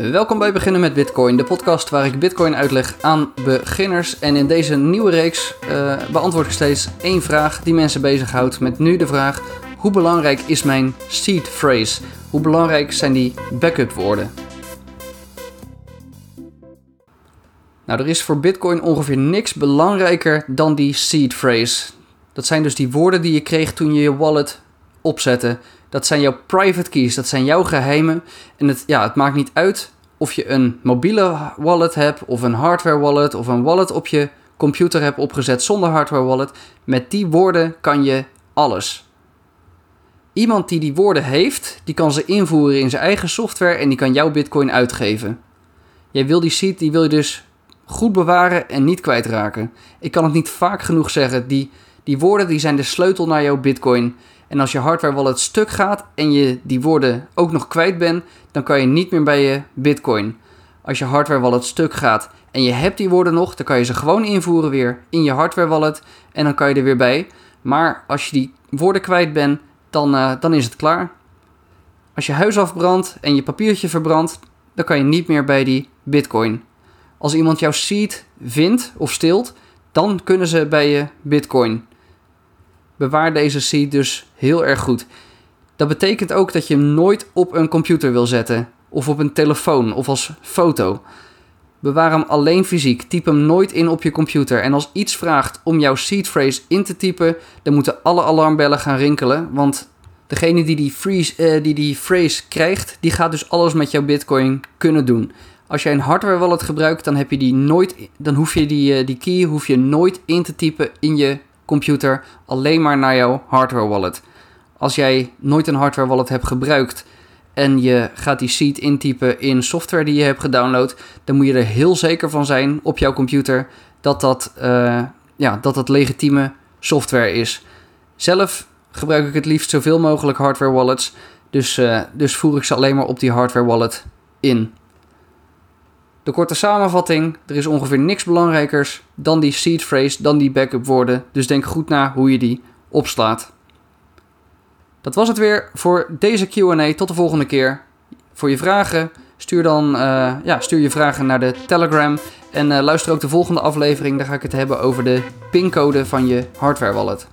Welkom bij Beginnen met Bitcoin, de podcast waar ik Bitcoin uitleg aan beginners. En in deze nieuwe reeks uh, beantwoord ik steeds één vraag die mensen bezighoudt. Met nu de vraag: hoe belangrijk is mijn seed phrase? Hoe belangrijk zijn die backup woorden? Nou, er is voor Bitcoin ongeveer niks belangrijker dan die seed phrase. Dat zijn dus die woorden die je kreeg toen je je wallet opzette. Dat zijn jouw private keys, dat zijn jouw geheimen. En het, ja, het maakt niet uit of je een mobiele wallet hebt, of een hardware wallet, of een wallet op je computer hebt opgezet zonder hardware wallet. Met die woorden kan je alles. Iemand die die woorden heeft, die kan ze invoeren in zijn eigen software en die kan jouw bitcoin uitgeven. Jij wil die seed, die wil je dus goed bewaren en niet kwijtraken. Ik kan het niet vaak genoeg zeggen, die, die woorden die zijn de sleutel naar jouw bitcoin. En als je hardware wallet stuk gaat en je die woorden ook nog kwijt bent, dan kan je niet meer bij je Bitcoin. Als je hardware wallet stuk gaat en je hebt die woorden nog, dan kan je ze gewoon invoeren weer in je hardware wallet en dan kan je er weer bij. Maar als je die woorden kwijt bent, dan, uh, dan is het klaar. Als je huis afbrandt en je papiertje verbrandt, dan kan je niet meer bij die Bitcoin. Als iemand jouw seed vindt of stilt, dan kunnen ze bij je Bitcoin bewaar deze seed dus heel erg goed. Dat betekent ook dat je hem nooit op een computer wil zetten, of op een telefoon, of als foto. Bewaar hem alleen fysiek. Typ hem nooit in op je computer. En als iets vraagt om jouw seed phrase in te typen, dan moeten alle alarmbellen gaan rinkelen. Want degene die die, uh, die die phrase krijgt, die gaat dus alles met jouw bitcoin kunnen doen. Als jij een hardware wallet gebruikt, dan heb je die nooit, dan hoef je die, uh, die key hoef je nooit in te typen in je computer alleen maar naar jouw hardware wallet. Als jij nooit een hardware wallet hebt gebruikt en je gaat die seed intypen in software die je hebt gedownload, dan moet je er heel zeker van zijn op jouw computer dat dat, uh, ja, dat, dat legitieme software is. Zelf gebruik ik het liefst zoveel mogelijk hardware wallets, dus, uh, dus voer ik ze alleen maar op die hardware wallet in. De korte samenvatting: er is ongeveer niks belangrijkers dan die seed phrase, dan die backup woorden. Dus denk goed na hoe je die opslaat. Dat was het weer voor deze QA. Tot de volgende keer. Voor je vragen, stuur dan uh, ja, stuur je vragen naar de Telegram. En uh, luister ook de volgende aflevering. Daar ga ik het hebben over de pincode van je hardware wallet.